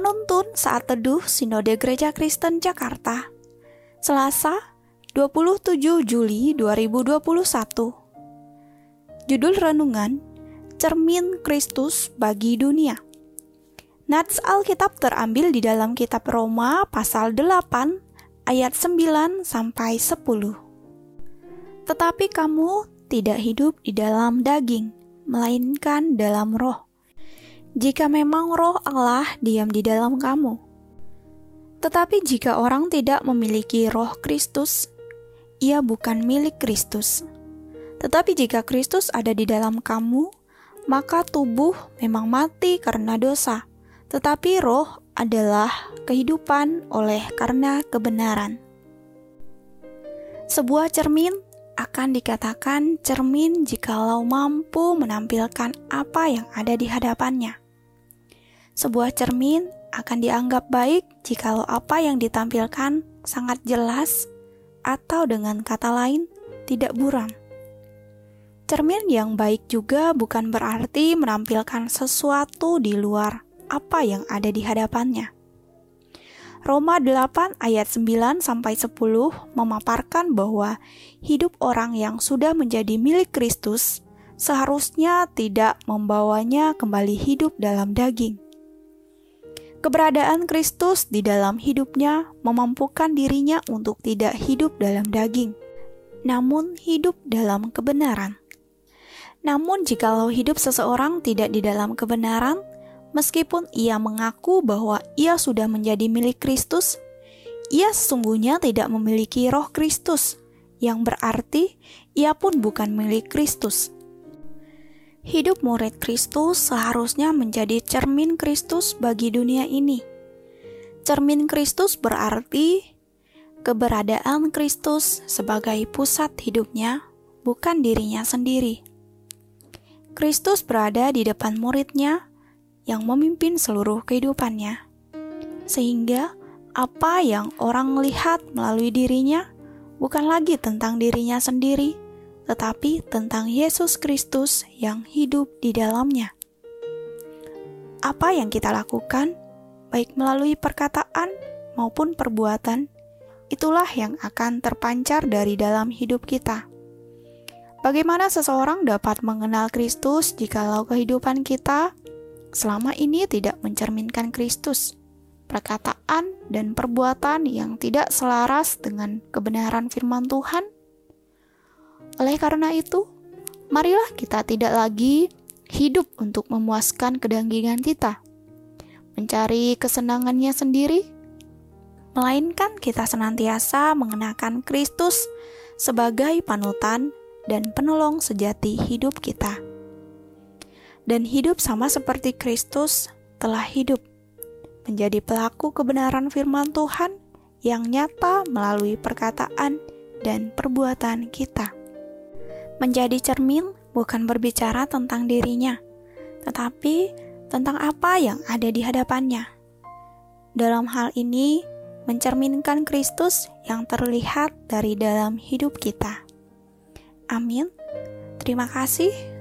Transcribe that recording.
Penuntun saat teduh Sinode Gereja Kristen Jakarta Selasa 27 Juli 2021 Judul Renungan Cermin Kristus bagi Dunia. Nats Alkitab terambil di dalam kitab Roma pasal 8 ayat 9 sampai 10 Tetapi kamu tidak hidup di dalam daging, melainkan dalam roh jika memang roh Allah diam di dalam kamu. Tetapi jika orang tidak memiliki roh Kristus, ia bukan milik Kristus. Tetapi jika Kristus ada di dalam kamu, maka tubuh memang mati karena dosa, tetapi roh adalah kehidupan oleh karena kebenaran. Sebuah cermin akan dikatakan cermin jikalau mampu menampilkan apa yang ada di hadapannya. Sebuah cermin akan dianggap baik jikalau apa yang ditampilkan sangat jelas atau dengan kata lain tidak buram. Cermin yang baik juga bukan berarti menampilkan sesuatu di luar apa yang ada di hadapannya. Roma 8 ayat 9 sampai 10 memaparkan bahwa hidup orang yang sudah menjadi milik Kristus seharusnya tidak membawanya kembali hidup dalam daging. Keberadaan Kristus di dalam hidupnya memampukan dirinya untuk tidak hidup dalam daging, namun hidup dalam kebenaran. Namun, jikalau hidup seseorang tidak di dalam kebenaran, meskipun ia mengaku bahwa ia sudah menjadi milik Kristus, ia sesungguhnya tidak memiliki roh Kristus, yang berarti ia pun bukan milik Kristus. Hidup murid Kristus seharusnya menjadi cermin Kristus bagi dunia ini. Cermin Kristus berarti keberadaan Kristus sebagai pusat hidupnya, bukan dirinya sendiri. Kristus berada di depan muridnya yang memimpin seluruh kehidupannya, sehingga apa yang orang lihat melalui dirinya bukan lagi tentang dirinya sendiri tetapi tentang Yesus Kristus yang hidup di dalamnya. Apa yang kita lakukan, baik melalui perkataan maupun perbuatan, itulah yang akan terpancar dari dalam hidup kita. Bagaimana seseorang dapat mengenal Kristus jikalau kehidupan kita selama ini tidak mencerminkan Kristus? Perkataan dan perbuatan yang tidak selaras dengan kebenaran firman Tuhan oleh karena itu, marilah kita tidak lagi hidup untuk memuaskan kedanggingan kita, mencari kesenangannya sendiri, melainkan kita senantiasa mengenakan Kristus sebagai panutan dan penolong sejati hidup kita. Dan hidup sama seperti Kristus telah hidup, menjadi pelaku kebenaran firman Tuhan yang nyata melalui perkataan dan perbuatan kita. Menjadi cermin bukan berbicara tentang dirinya, tetapi tentang apa yang ada di hadapannya. Dalam hal ini, mencerminkan Kristus yang terlihat dari dalam hidup kita. Amin. Terima kasih,